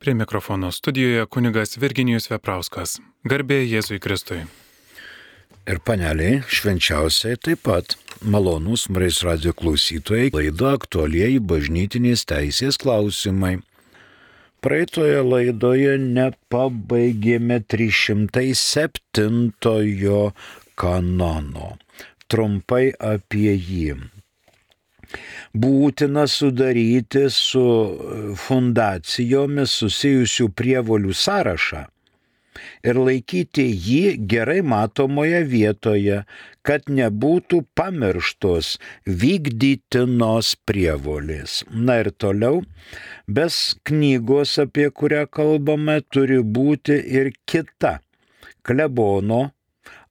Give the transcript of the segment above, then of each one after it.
Prie mikrofono studijoje kunigas Virginijus Veprauskas. Garbė Jėzui Kristui. Ir paneliai švenčiausiai taip pat malonūs Marais radio klausytojai laida aktualieji bažnytinės teisės klausimai. Praeitoje laidoje nepabaigėme 307 kanono. Trumpai apie jį būtina sudaryti su fundacijomis susijusių prievolių sąrašą ir laikyti jį gerai matomoje vietoje, kad nebūtų pamirštos vykdytinos prievolės. Na ir toliau, bes knygos, apie kurią kalbame, turi būti ir kita klebono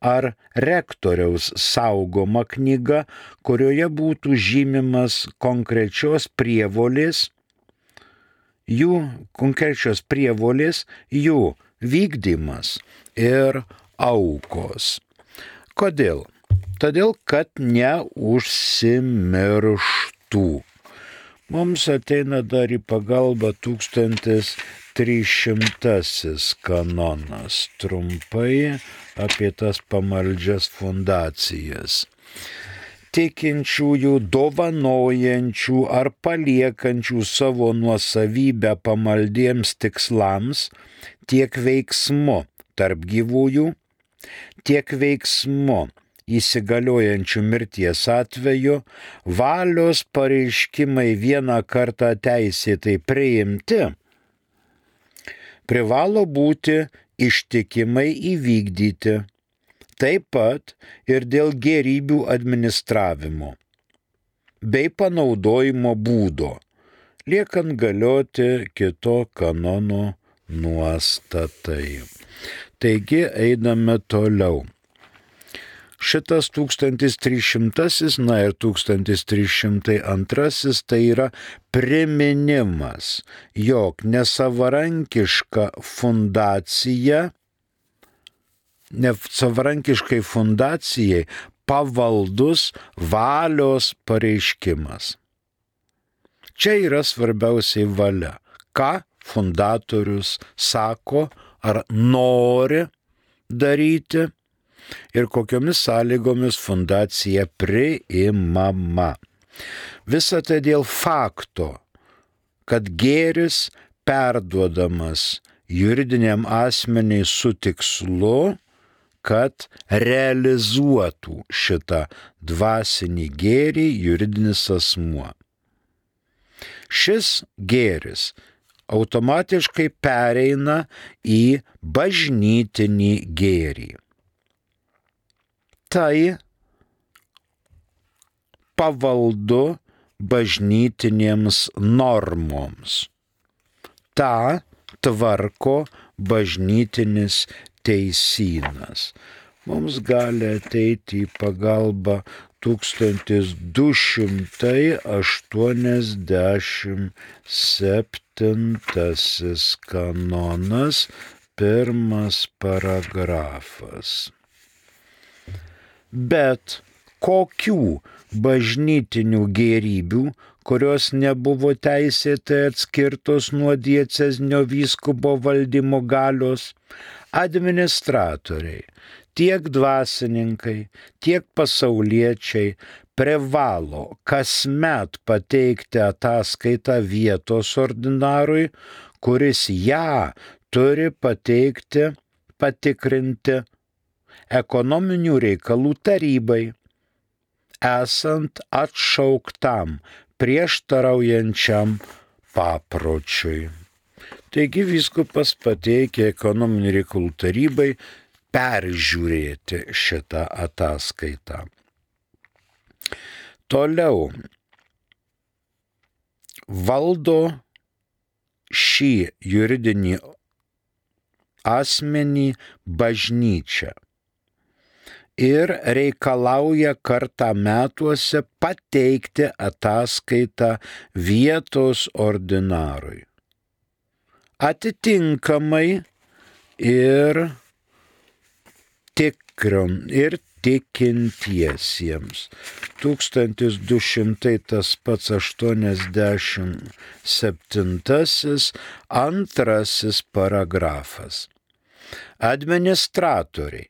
ar rektoriaus saugoma knyga, kurioje būtų žymimas konkrečios prievolės, jų konkrečios prievolės, jų vykdymas ir aukos. Kodėl? Todėl, kad neužsimirštų. Mums ateina dar į pagalbą 1300 kanonas. Trumpai apie tas pamaldžias fundacijas. Tikinčiųjų dovanojančių ar paliekančių savo nuosavybę pamaldiems tikslams tiek veiksmu tarp gyvųjų, tiek veiksmu įsigaliojančių mirties atveju, valios pareiškimai vieną kartą teisėtai priimti, privalo būti ištikimai įvykdyti, taip pat ir dėl gerybių administravimo bei panaudojimo būdo, liekant galioti kito kanono nuostatai. Taigi einame toliau. Šitas 1300, na ir 1302 tai yra priminimas, jog nesavarankiška fundacija, nesavarankiškai fundacijai pavaldus valios pareiškimas. Čia yra svarbiausiai valia. Ką fundatorius sako ar nori daryti ir kokiomis sąlygomis fundacija priimama. Visą tai dėl fakto, kad gėris perduodamas juridiniam asmeniai su tikslu, kad realizuotų šitą dvasinį gėrį juridinis asmuo. Šis gėris automatiškai pereina į bažnytinį gėrį tai pavaldu bažnytinėms normoms. Ta tvarko bažnytinis teisynas. Mums gali ateiti į pagalbą 1287 kanonas, pirmas paragrafas bet kokių bažnytinių gėrybių, kurios nebuvo teisėtai atskirtos nuo diecezinio vyskupo valdymo galios, administratoriai, tiek dvasininkai, tiek pasauliečiai privalo kasmet pateikti ataskaitą vietos ordinarui, kuris ją turi pateikti, patikrinti ekonominių reikalų tarybai, esant atšauktam prieštaraujančiam papročiui. Taigi viskupas pateikė ekonominių reikalų tarybai peržiūrėti šitą ataskaitą. Toliau valdo šį juridinį asmenį bažnyčia ir reikalauja kartą metuose pateikti ataskaitą vietos ordinarui. Atitinkamai ir, tikrin, ir tikintiesiems. 1200 tas pats 87 antrasis paragrafas. Administratoriai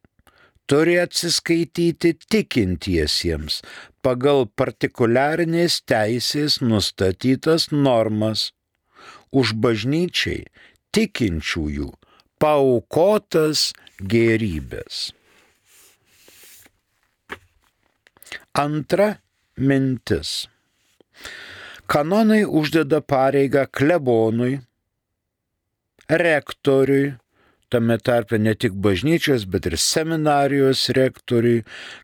turi atsiskaityti tikintiesiems pagal partikuliarinės teisės nustatytas normas už bažnyčiai tikinčiųjų paukotas gerybės. Antra mintis. Kanonai uždeda pareigą klebonui, rektoriui, tame tarpe ne tik bažnyčios, bet ir seminarijos rektoriui,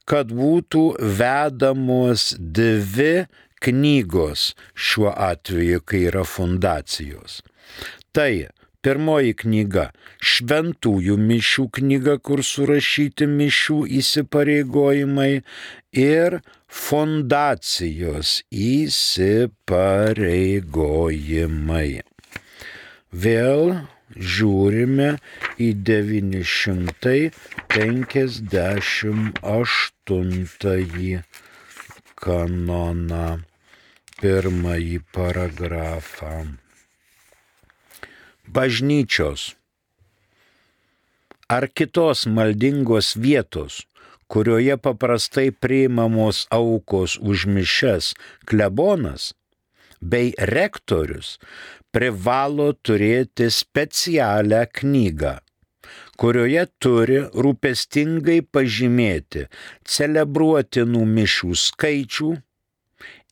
kad būtų vedamos dvi knygos šiuo atveju, kai yra fundacijos. Tai pirmoji knyga - šventųjų mišių knyga, kur surašyti mišių įsipareigojimai ir fundacijos įsipareigojimai. Vėl žiūrime į 958 kanoną, pirmąjį paragrafą. Bažnyčios ar kitos maldingos vietos, kurioje paprastai priimamos aukos už mišes klebonas bei rektorius privalo turėti specialią knygą, kurioje turi rūpestingai pažymėti celebruotinų mišių skaičių,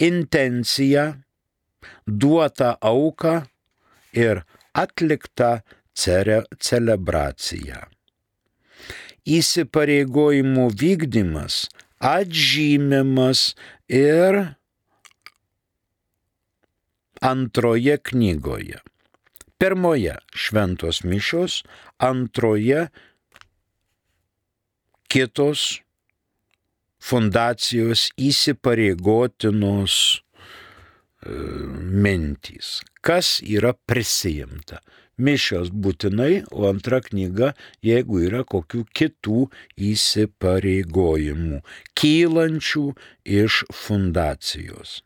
intenciją, duotą auką ir atliktą cere celebraciją. Įsipareigojimų vykdymas atžymimas ir antroje knygoje. Pirmoje šventos mišios, antroje kitos fundacijos įsipareigotinos e, mintys. Kas yra prisijimta? Mišios būtinai, o antra knyga, jeigu yra kokių kitų įsipareigojimų, kylančių iš fundacijos.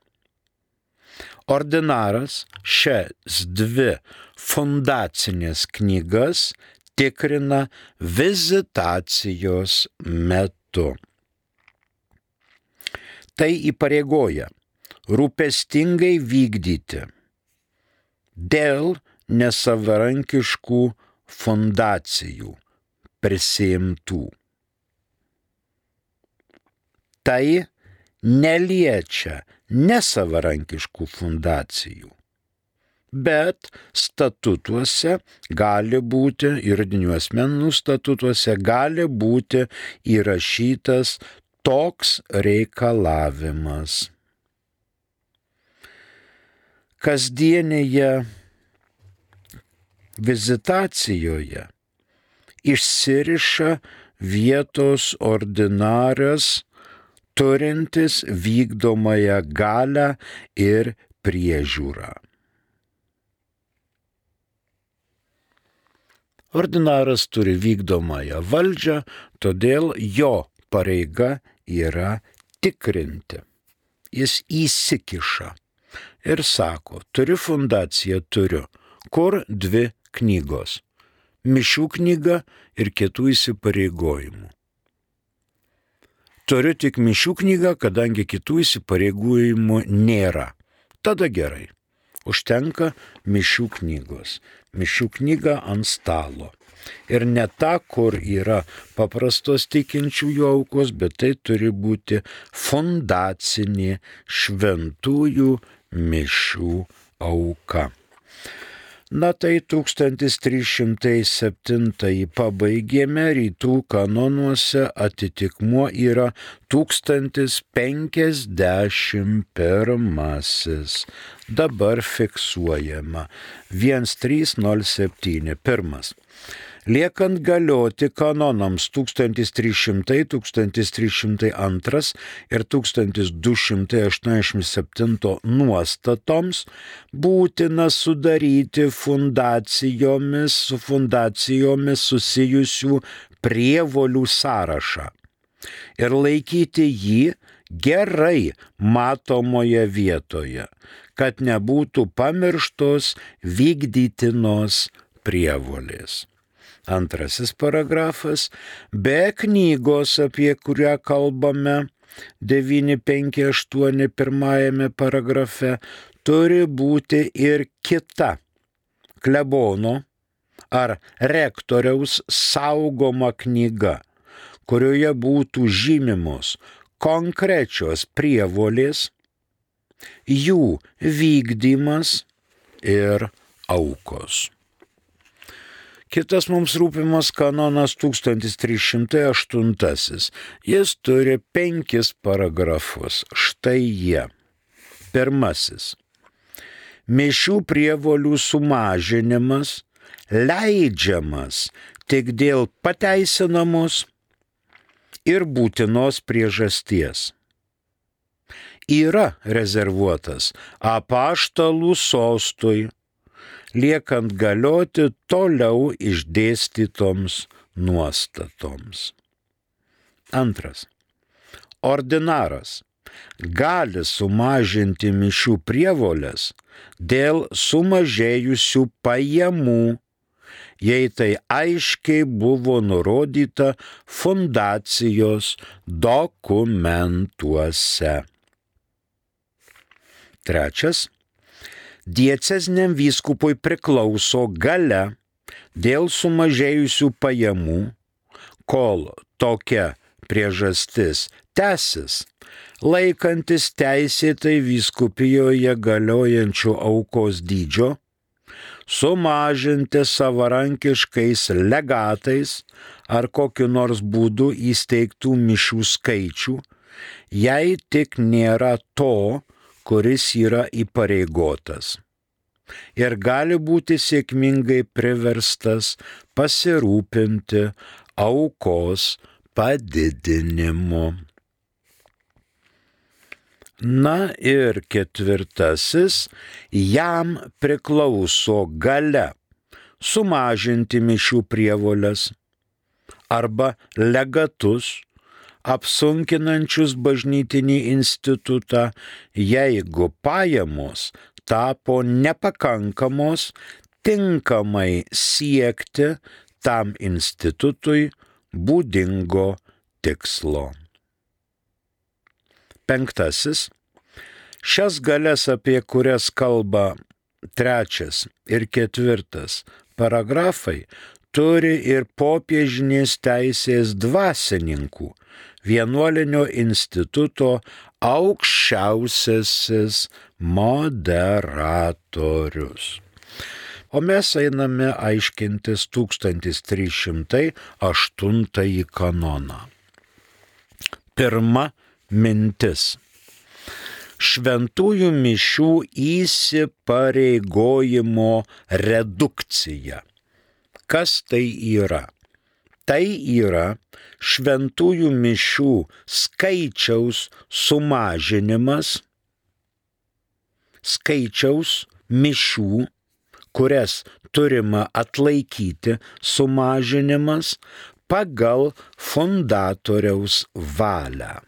Ordinaras šias dvi fundacinės knygas tikrina vizitacijos metu. Tai įpareigoja rūpestingai vykdyti dėl nesavarankiškų fundacijų prisimtų. Tai neliečia nesavarankiškų fundacijų. Bet statutuose gali būti, juridinių asmenų statutuose gali būti įrašytas toks reikalavimas. Kasdienėje vizitacijoje išsiriša vietos ordinarias turintis vykdomąją galę ir priežiūrą. Ordinaras turi vykdomąją valdžią, todėl jo pareiga yra tikrinti. Jis įsikiša ir sako, turiu fundaciją, turiu. Kur dvi knygos? Mišių knyga ir kitų įsipareigojimų. Turiu tik mišių knygą, kadangi kitų įsipareigojimų nėra. Tada gerai. Užtenka mišių knygos. Mišių knyga ant stalo. Ir ne ta, kur yra paprastos tikinčiųjų aukos, bet tai turi būti fundacinė šventųjų mišių auka. Na tai 1307 pabaigėme, rytų kanonuose atitikmuo yra 1051. Dabar fiksuojama 1307. Pirmas liekant galioti kanonams 1300, 1302 ir 1287 nuostatoms būtina sudaryti fundacijomis su fundacijomis susijusių prievolių sąrašą. ir laikyti jį gerai matomoje vietoje, kad nebūtų pamirštos vykdytinos prievolės. Antrasis paragrafas - be knygos, apie kurią kalbame 958 pirmajame paragrafe, turi būti ir kita klebono ar rektoriaus saugoma knyga, kurioje būtų žymimos konkrečios prievolės, jų vykdymas ir aukos. Kitas mums rūpimas kanonas 1308. Jis turi penkis paragrafus. Štai jie. Pirmasis. Mišių prievolių sumažinimas leidžiamas tik dėl pateisinamos ir būtinos priežasties. Yra rezervuotas apaštalų sostui, liekant galioti toliau išdėstytoms nuostatoms. Antras. Ordinaras gali sumažinti mišių prievolės dėl sumažėjusių pajamų jei tai aiškiai buvo nurodyta fundacijos dokumentuose. Trečias. Diecezniam vyskupui priklauso gale dėl sumažėjusių pajamų, kol tokia priežastis tęsis, laikantis teisėtai vyskupijoje galiojančių aukos dydžio sumažinti savarankiškais legatais ar kokiu nors būdu įsteigtų mišių skaičių, jei tik nėra to, kuris yra įpareigotas. Ir gali būti sėkmingai priverstas pasirūpinti aukos padidinimu. Na ir ketvirtasis, jam priklauso gale sumažinti mišių prievolės arba legatus, apsunkinančius bažnytinį institutą, jeigu pajamos tapo nepakankamos tinkamai siekti tam institutui būdingo tikslo. Penktasis. Šias galės, apie kurias kalba trečias ir ketvirtas paragrafai, turi ir popiežinės teisės dvasininkų, vienuolinio instituto aukščiausiasis moderatorius. O mes einame aiškintis 1308 kanoną. Pirma mintis. Šventųjų mišių įsipareigojimo redukcija. Kas tai yra? Tai yra šventųjų mišių skaičiaus sumažinimas, skaičiaus mišių, kurias turima atlaikyti, sumažinimas pagal fundatoriaus valią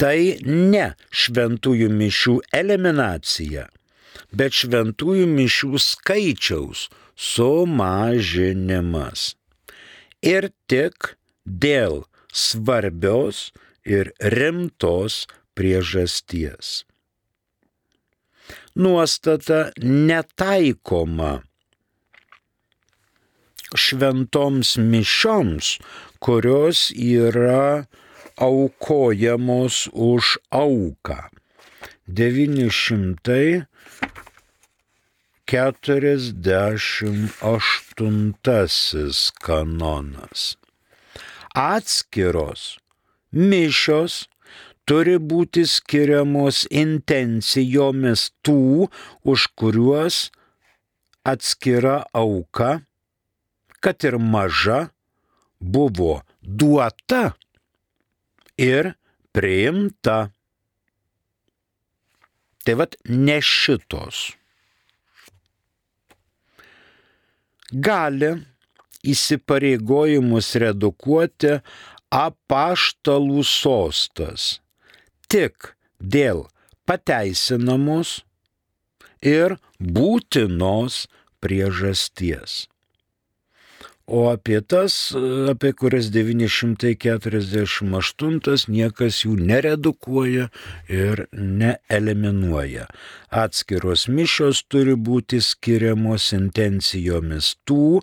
tai ne šventųjų mišių eliminacija, bet šventųjų mišių skaičiaus sumažinimas. Ir tik dėl svarbios ir rimtos priežasties. Nuostata netaikoma šventoms mišioms, kurios yra aukojamos už auką. 948 kanonas. Atskiros mišios turi būti skiriamos intencijomis tų, už kuriuos atskira auka, kad ir maža, buvo duota ir priimta. Tai vad ne šitos. Gali įsipareigojimus redukuoti apaštalų sostas tik dėl pateisinamos ir būtinos priežasties. O apie tas, apie kurias 948 niekas jų neredukuoja ir neeliminuoja. Atskiros mišios turi būti skiriamos intencijomis tų,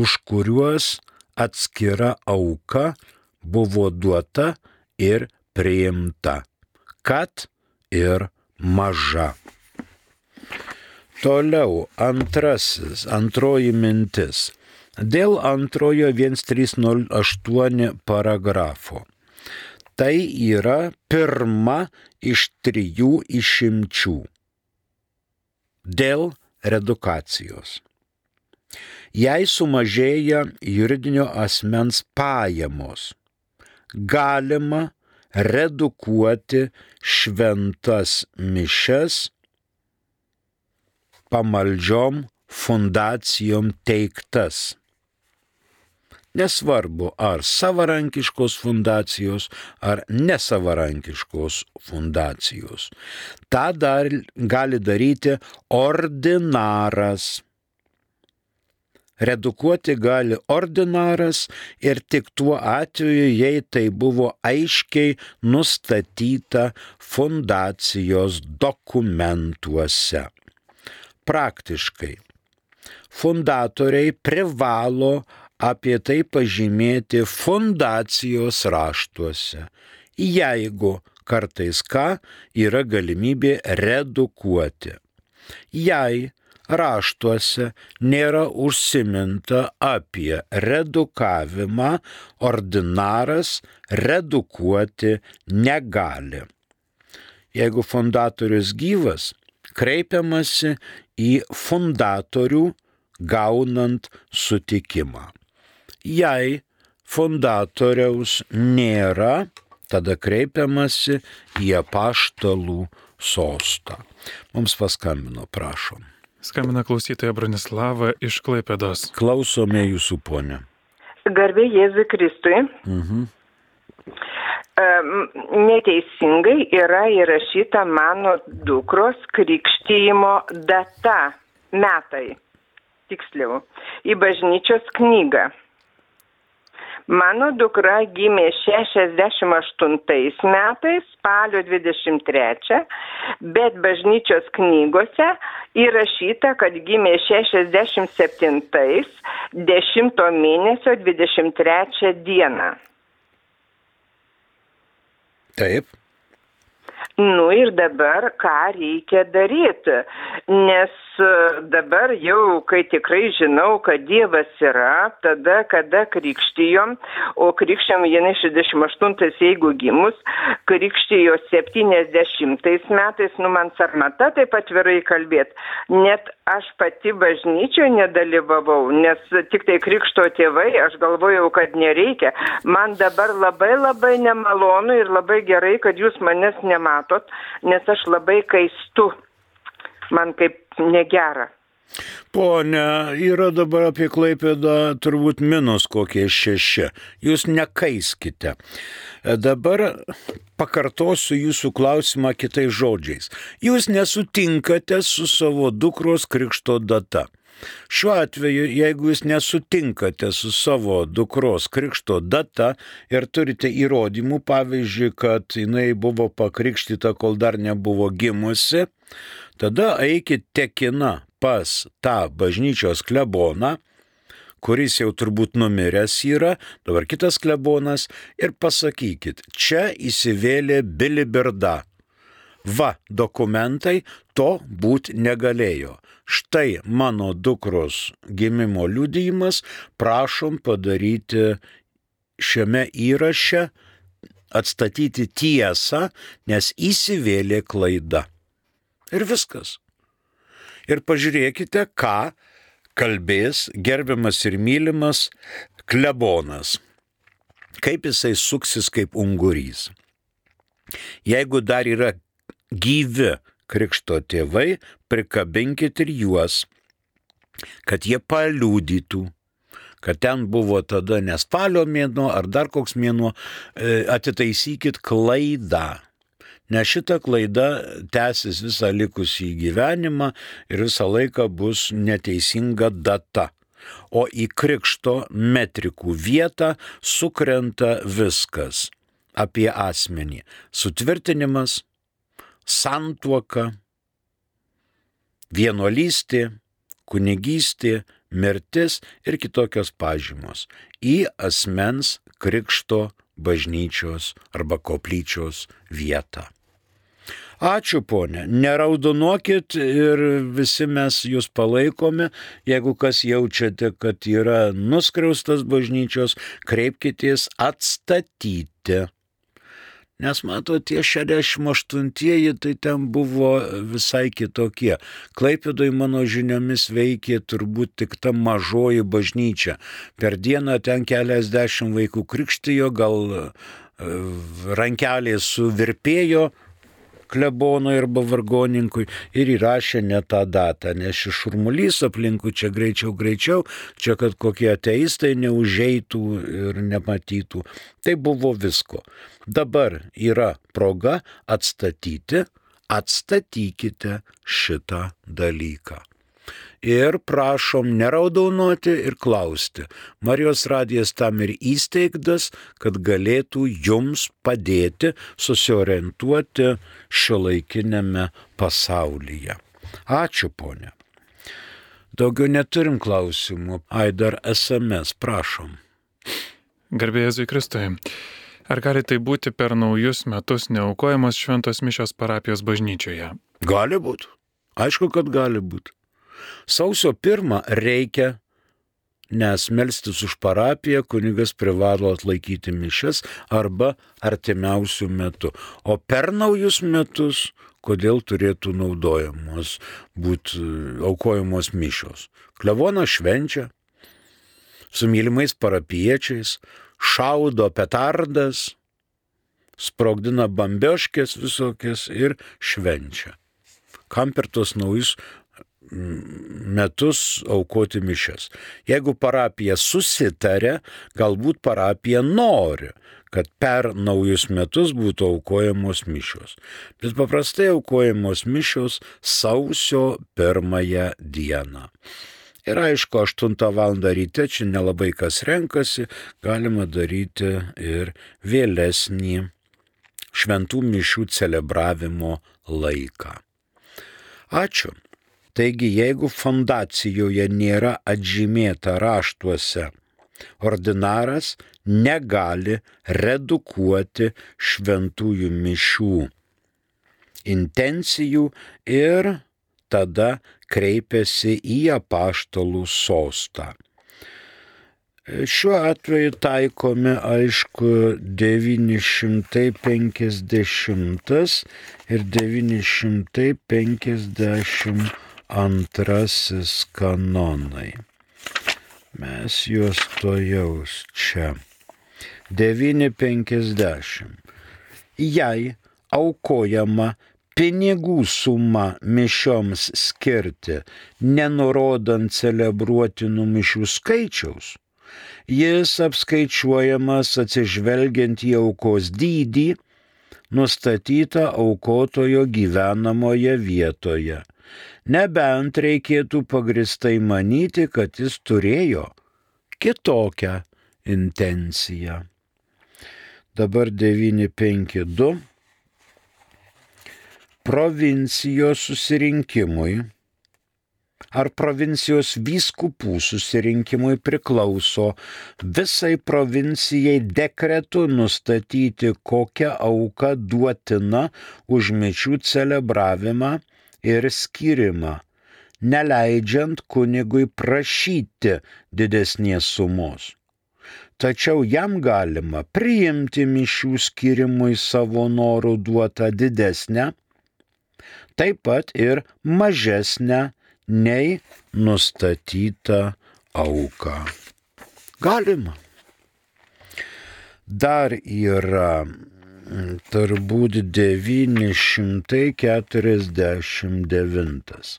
už kuriuos atskira auka buvo duota ir priimta, kad ir maža. Toliau antrasis, antroji mintis dėl antrojo 1308 paragrafo. Tai yra pirma iš trijų išimčių dėl redukacijos. Jei sumažėja juridinio asmens pajamos, galima redukuoti šventas mišes pamaldžiom fundacijom teiktas Nesvarbu, ar savarankiškos fundacijos, ar nesavarankiškos fundacijos. Ta dar gali daryti ordinaras. Redukuoti gali ordinaras ir tik tuo atveju, jei tai buvo aiškiai nustatyta fundacijos dokumentuose. Praktiškai fundatoriai privalo apie tai pažymėti fundacijos raštuose, jeigu kartais ką yra galimybė redukuoti. Jei raštuose nėra užsiminta apie redukavimą, ordinaras redukuoti negali. Jeigu fundatorius gyvas, kreipiamasi į fundatorių gaunant sutikimą. Jei fundatoriaus nėra, tada kreipiamasi į apaštalų sostą. Mums paskambino, prašom. Skambina klausytoja Branislava iš Klaipėdos. Klausome jūsų, ponė. Garbė Jėzui Kristui. Mhm. Neteisingai yra įrašyta mano dukros krikštyjimo data, metai, tiksliau, į bažnyčios knygą. Mano dukra gimė 68 metais, spalio 23, bet bažnyčios knygose įrašyta, kad gimė 67, 10 mėnesio 23 dieną. Taip. Nu ir dabar ką reikia daryti, nes dabar jau, kai tikrai žinau, kad Dievas yra, tada, kada krikštijom, o krikščiam jinai 68, jeigu gimus, krikštijo 70 metais, nu man sarmata taip atvirai kalbėti, net aš pati bažnyčioje nedalyvavau, nes tik tai krikšto tėvai, aš galvojau, kad nereikia. Man dabar labai labai nemalonu ir labai gerai, kad jūs manęs nematot, nes aš labai kaistu man kaip negera. Pone, yra dabar apie Klaipėdą turbūt minus kokie šeši. Jūs nekaiskite. Dabar pakartosiu jūsų klausimą kitais žodžiais. Jūs nesutinkate su savo dukros krikšto data. Šiuo atveju, jeigu jūs nesutinkate su savo dukros krikšto data ir turite įrodymų, pavyzdžiui, kad jinai buvo pakrikštyta, kol dar nebuvo gimusi, tada eikit tekina pas tą bažnyčios kleboną, kuris jau turbūt numiręs yra, dabar kitas klebonas, ir pasakykit, čia įsivėlė Bilibirda. Va, dokumentai to būt negalėjo. Štai mano dukros gimimo liudijimas, prašom padaryti šiame įraše, atstatyti tiesą, nes įsivėlė klaida. Ir viskas. Ir pažiūrėkite, ką kalbės gerbiamas ir mylimas klebonas. Kaip jisai suksis kaip ungurys. Jeigu dar yra gyvi krikšto tėvai, prikabinkit ir juos, kad jie paliūdytų, kad ten buvo tada ne spalio mėnuo ar dar koks mėnuo, e, atitaisykit klaidą. Nes šita klaida tęsis visą likusį gyvenimą ir visą laiką bus neteisinga data. O į krikšto metrikų vietą sukrenta viskas apie asmenį. Sutvirtinimas, santuoka, vienuolystė, kunigystė, mirtis ir kitokios pažymos į asmens krikšto bažnyčios arba koplyčios vietą. Ačiū ponė, neraudonuokit ir visi mes jūs palaikome. Jeigu kas jaučiate, kad yra nuskriaustas bažnyčios, kreipkitės atstatyti. Nes mato, tie 68-ieji tai ten buvo visai kitokie. Klaipėdoj mano žiniomis veikė turbūt tik ta mažoji bažnyčia. Per dieną ten keliasdešimt vaikų krikštijo, gal e, rankelės suvirpėjo, klebonui arba vargoninkui ir įrašė ne tą datą, nes šis šurmulys aplinkui čia greičiau, greičiau, čia kad kokie ateistai neužeitų ir nematytų. Tai buvo visko. Dabar yra proga atstatyti, atstatykite šitą dalyką ir prašom neraudonuoti ir klausti. Marijos radijas tam ir įsteigtas, kad galėtų jums padėti susiorientuoti šio laikinėme pasaulyje. Ačiū, ponė. Daugiau neturim klausimų. Ai, dar SMS, prašom. Garbėjai Kristui. Ar gali tai būti per naujus metus neaukojamos šventos mišios parapijos bažnyčioje? Gali būti. Aišku, kad gali būti. Sausio pirmą reikia, nes melstis už parapiją kunigas privalo atlaikyti mišes arba artimiausių metų. O per naujus metus, kodėl turėtų naudojamos būti aukojamos mišios. Klevona švenčia su mylimais parapiečiais, šaudo petardas, sprogdina bambioškės visokias ir švenčia. Kam per tos naujus metus aukoti mišes. Jeigu parapija susitarė, galbūt parapija nori, kad per naujus metus būtų aukojamos mišios. Bet paprastai aukojamos mišios sausio pirmąją dieną. Ir aišku, 8 val. ryte čia nelabai kas renkasi, galima daryti ir vėlesnį šventų mišių celebravimo laiką. Ačiū. Taigi, jeigu fondacijoje nėra atžymėta raštuose, ordinaras negali redukuoti šventųjų mišių intencijų ir tada kreipiasi į apaštalų sostą. Šiuo atveju taikomi, aišku, 950 ir 951 antrasis kanonai. Mes juos to jaus čia. 9.50. Jei aukojama pinigų suma mišioms skirti, nenurodant celebruotinų mišių skaičiaus, jis apskaičiuojamas atsižvelgiant į aukos dydį, nustatytą aukotojo gyvenamoje vietoje nebent reikėtų pagristai manyti, kad jis turėjo kitokią intenciją. Dabar 952 provincijos susirinkimui ar provincijos vyskupų susirinkimui priklauso visai provincijai dekretu nustatyti, kokią auką duotina už mičių celebravimą ir skirimą, neleidžiant kunigui prašyti didesnės sumos. Tačiau jam galima priimti mišių skirimui savo norų duotą didesnę, taip pat ir mažesnę nei nustatytą auką. Galima. Dar yra turbūt 949.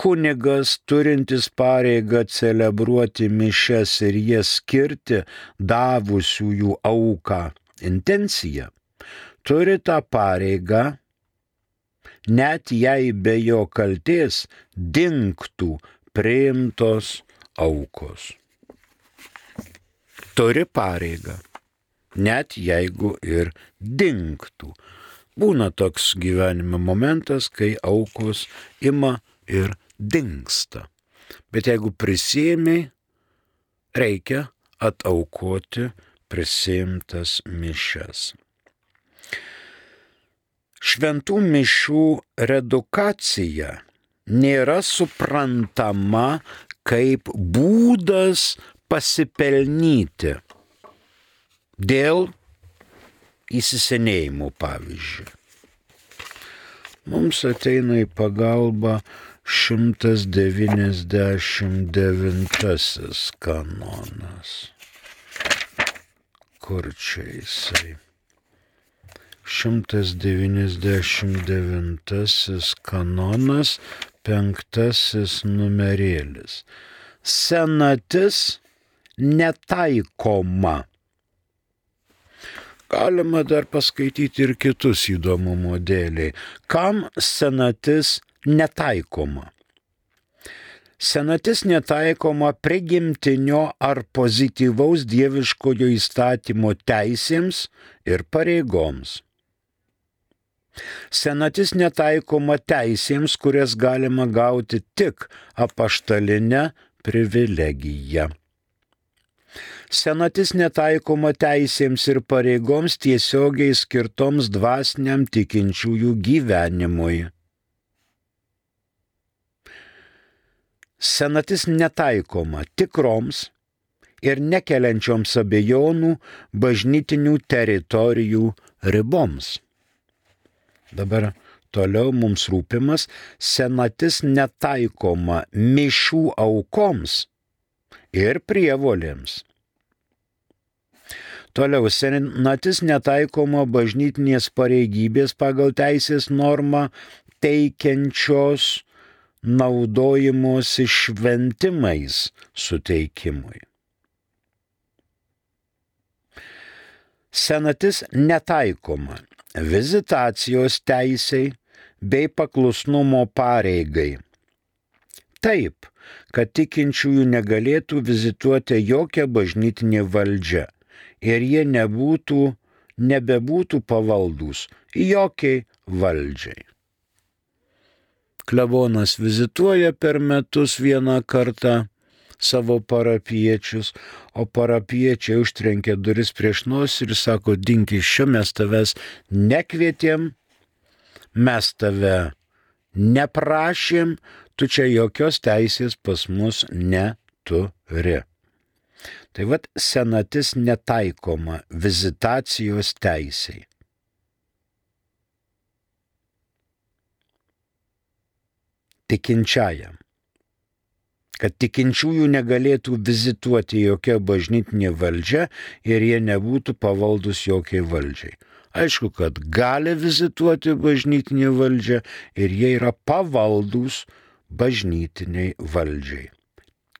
kunigas turintis pareigą celebruoti mišes ir jas skirti davusiųjų auką intenciją, turi tą pareigą, net jei be jo kalties dinktų priimtos aukos. Turi pareigą, net jeigu ir dinktų. Būna toks gyvenime momentas, kai aukos ima ir dinksta. Bet jeigu prisėmiai, reikia ataukoti prisimtas mišes. Šventų mišių redukacija nėra suprantama kaip būdas pasipelnyti dėl įsisenėjimo pavyzdžiui. Mums ateina į pagalbą 199 kanonas. Kur čia jisai? 199 kanonas, penktasis numerėlis. Senatis netaikoma. Galima dar paskaityti ir kitus įdomumo dėliai. Kam senatis netaikoma? Senatis netaikoma prigimtinio ar pozityvaus dieviškojo įstatymo teisėms ir pareigoms. Senatis netaikoma teisėms, kurias galima gauti tik apaštalinę privilegiją. Senatis netaikoma teisėms ir pareigoms tiesiogiai skirtoms dvasiniam tikinčiųjų gyvenimui. Senatis netaikoma tikroms ir nekeliančioms abejonų bažnytinių teritorijų riboms. Dabar toliau mums rūpimas senatis netaikoma mišių aukoms ir prievolėms. Toliau senatis netaikoma bažnytinės pareigybės pagal teisės normą teikiančios naudojimosi šventimais suteikimui. Senatis netaikoma vizitacijos teisiai bei paklusnumo pareigai. Taip, kad tikinčiųjų negalėtų vizituoti jokią bažnytinę valdžią ir jie nebūtų, nebebūtų pavaldus jokiai valdžiai klebonas vizituoja per metus vieną kartą savo parapiečius, o parapiečiai užtrenkė duris prieš nosį ir sako, dink iš čia mes tavęs nekvietėm, mes tave neprašėm, tu čia jokios teisės pas mus neturi. Tai vad senatis netaikoma vizitacijos teisiai. tikinčiajam. Kad tikinčiųjų negalėtų vizituoti jokia bažnytinė valdžia ir jie nebūtų pavaldus jokiai valdžiai. Aišku, kad gali vizituoti bažnytinė valdžia ir jie yra pavaldus bažnytiniai valdžiai.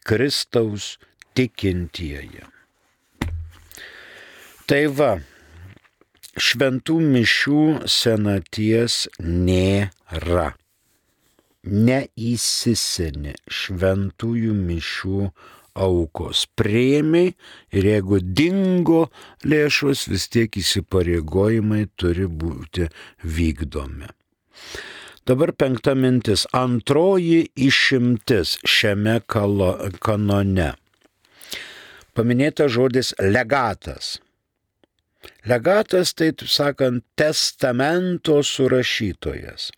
Kristaus tikintieji. Tai va, šventų mišių senaties nėra neįsiseni šventųjų mišių aukos. Prieimiai ir jeigu dingo lėšos, vis tiek įsipareigojimai turi būti vykdomi. Dabar penkta mintis. Antroji išimtis šiame kalo, kanone. Paminėta žodis legatas. Legatas, tai sakant, testamento surašytojas.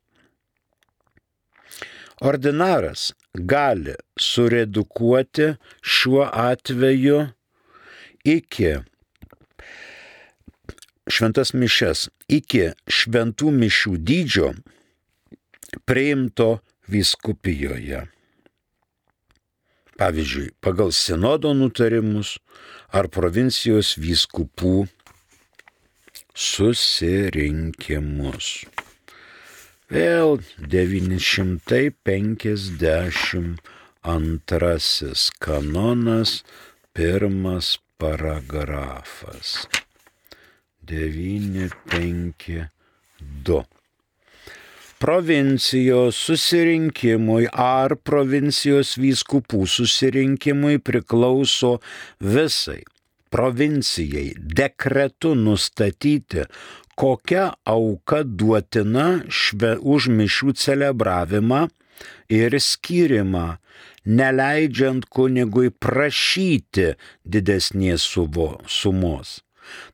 Ordinaras gali suredukuoti šiuo atveju iki šventas mišes, iki šventų mišių dydžio priimto viskupijoje. Pavyzdžiui, pagal sinodo nutarimus ar provincijos vyskupų susirinkimus. Vėl 952 kanonas, pirmas paragrafas. 952 provincijos susirinkimui ar provincijos vyskupų susirinkimui priklauso visai. Provincijai dekretu nustatyti, kokia auka duotina šve, už mišių celebravimą ir skirimą, neleidžiant kunigui prašyti didesnės sumos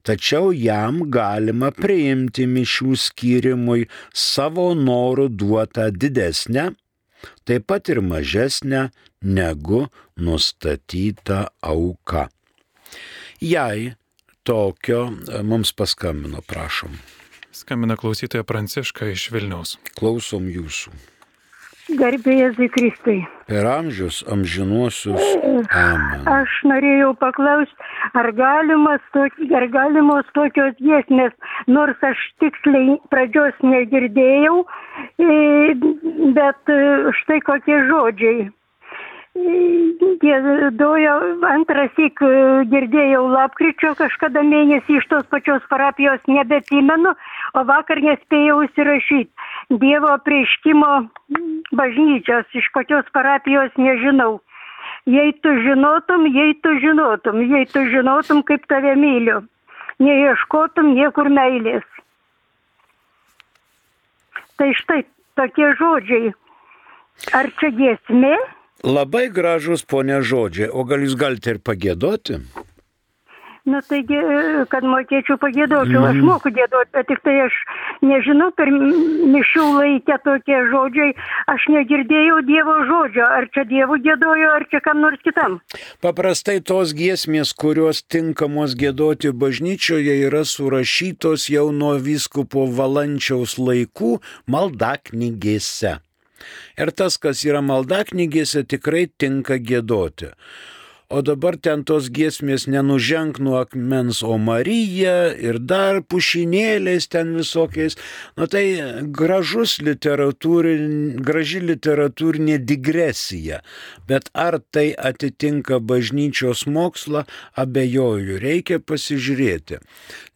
tačiau jam galima priimti mišių skirimui savo norų duotą didesnę, taip pat ir mažesnę negu nustatyta auka. Jei tokio mums paskambino, prašom. Skambina klausytoja Pranciška iš Vilniaus. Klausom jūsų. Garbė Jėzui Kristui. Per amžius amžinuosius. Amen. Aš norėjau paklausti, ar, galimas, ar galimos tokios giesmės, nors aš tiksliai pradžios negirdėjau, bet štai kokie žodžiai. Gėdojo antras įk girdėjau lapkričio kažkada mėnesį iš tos pačios parapijos nebeprimenu, o vakar nespėjau įsirašyti. Dievo prieškimo bažnyčios iš pačios parapijos nežinau. Jei tu žinotum, jei tu žinotum, jei tu žinotum, kaip tave myliu, neieškotum niekur meilės. Tai štai tokie žodžiai. Ar čia giesmė? Labai gražus ponė žodžiai, o gal jūs galite ir pagėdoti? Na taigi, kad mokėčiau pagėdočiau, aš moku gėdoti, bet tik tai aš nežinau, per mišių laikę tokie žodžiai, aš negirdėjau Dievo žodžio, ar čia Dievo gėdojo, ar čia kam nors kitam. Paprastai tos giesmės, kurios tinkamos gėdoti bažnyčioje, yra surašytos jau nuo vyskupo valančiaus laikų maldaknygėse. Ir tas, kas yra maldaknygėse, tikrai tinka gėdoti o dabar ten tos giesmės nenuženk nuo akmens, o Marija ir dar pušinėliais ten visokiais. Nu tai gražus literatūrin, graži literatūrinė digresija. Bet ar tai atitinka bažnyčios mokslą, abejoju, reikia pasižiūrėti.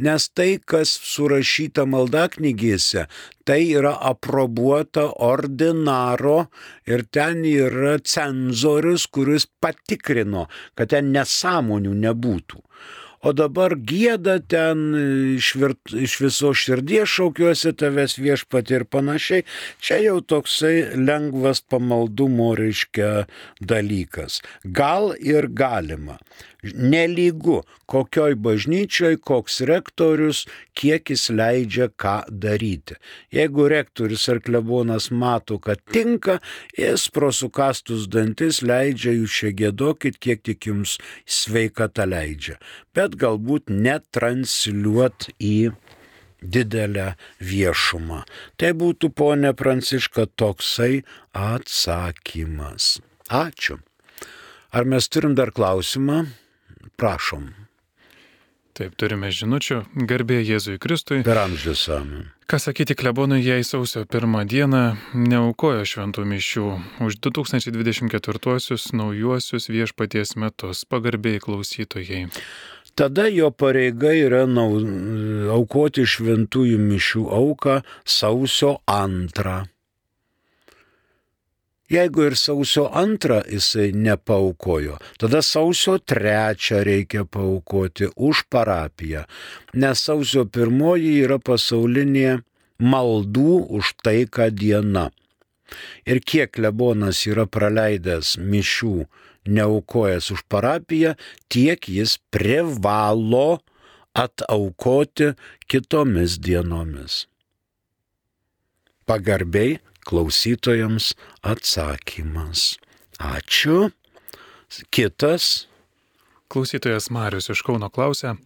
Nes tai, kas surašyta maldaknygėse, tai yra aprobuota ordinaro ir ten yra cenzorius, kuris patikrino, kad ten nesąmonių nebūtų. O dabar gėda ten iš, virt, iš viso širdies šaukiuosi tavęs viešpati ir panašiai. Čia jau toksai lengvas pamaldumo reiškia dalykas. Gal ir galima nelygu, kokioj bažnyčioj, koks rektorius, kiek jis leidžia ką daryti. Jeigu rektorius ar klebonas mato, kad tinka, jis pro sukastus dantis leidžia jūs čia gėdokit, kiek tik jums sveikata leidžia. Bet galbūt netransliuot į didelę viešumą. Tai būtų, ponė Pranciška, toksai atsakymas. Ačiū. Ar mes turim dar klausimą? Prašom. Taip, turime žinučių. Garbė Jėzui Kristui. Per amžius amen. Ką sakyti klebonui, jei sausio pirmą dieną neaukojo šventų mišių už 2024 naujuosius viešpaties metus, pagarbiai klausytojai. Tada jo pareiga yra nau, aukoti šventųjų mišių auką sausio antrą. Jeigu ir sausio antrą jisai nepaukojo, tada sausio trečią reikia paukoti už parapiją, nes sausio pirmoji yra pasaulinė maldų už taiką diena. Ir kiek lebonas yra praleidęs mišių neaukojęs už parapiją, tiek jis privalo ataukoti kitomis dienomis. Pagarbiai klausytojams atsakymas. Ačiū. Kitas. Klausytojas Marius iš Kauno klausia.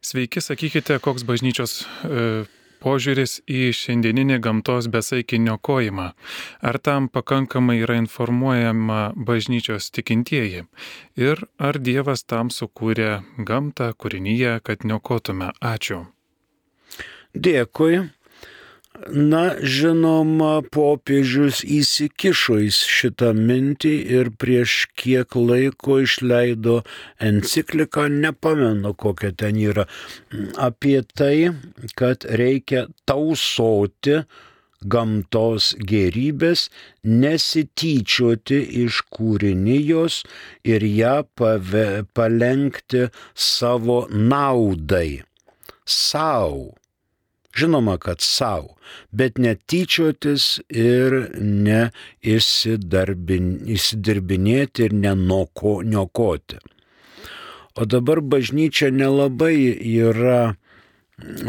Sveiki, sakykite, koks bažnyčios e, požiūris į šiandieninį gamtos besaikinio kojimą. Ar tam pakankamai yra informuojama bažnyčios tikintieji? Ir ar Dievas tam sukūrė gamtą, kūrinyje, kad niokotume? Ačiū. Dėkui. Na, žinoma, popiežius įsikišo į šitą mintį ir prieš kiek laiko išleido encikliką, nepamenu kokia ten yra, apie tai, kad reikia tausoti gamtos gerybės, nesityčioti iš kūrinijos ir ją pave, palengti savo naudai, savo Žinoma, kad savo, bet netyčiotis ir neįsidirbinėti ir nenokoti. O dabar bažnyčia nelabai yra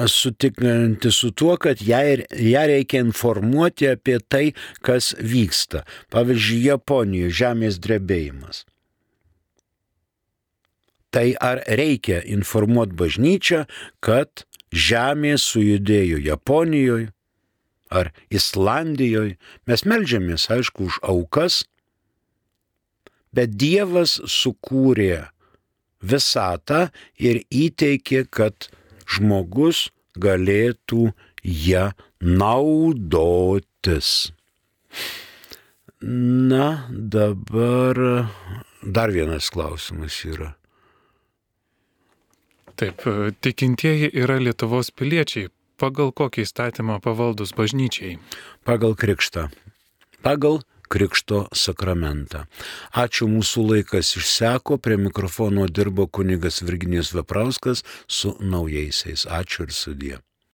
sutikinti su tuo, kad ją, ją reikia informuoti apie tai, kas vyksta. Pavyzdžiui, Japonijoje žemės drebėjimas. Tai ar reikia informuoti bažnyčią, kad žemė sujudėjo Japonijoje ar Islandijoje. Mes melžiamės, aišku, už aukas, bet Dievas sukūrė visatą ir įteikė, kad žmogus galėtų ją naudotis. Na, dabar dar vienas klausimas yra. Taip, e, tikintieji yra Lietuvos piliečiai. Pagal kokį įstatymą pavaldus bažnyčiai? Pagal krikštą. Pagal Krikšto sakramentą. Ačiū mūsų laikas išseko, prie mikrofono dirbo kunigas Virginijus Veprauskas su naujaisiais. Ačiū ir sudie.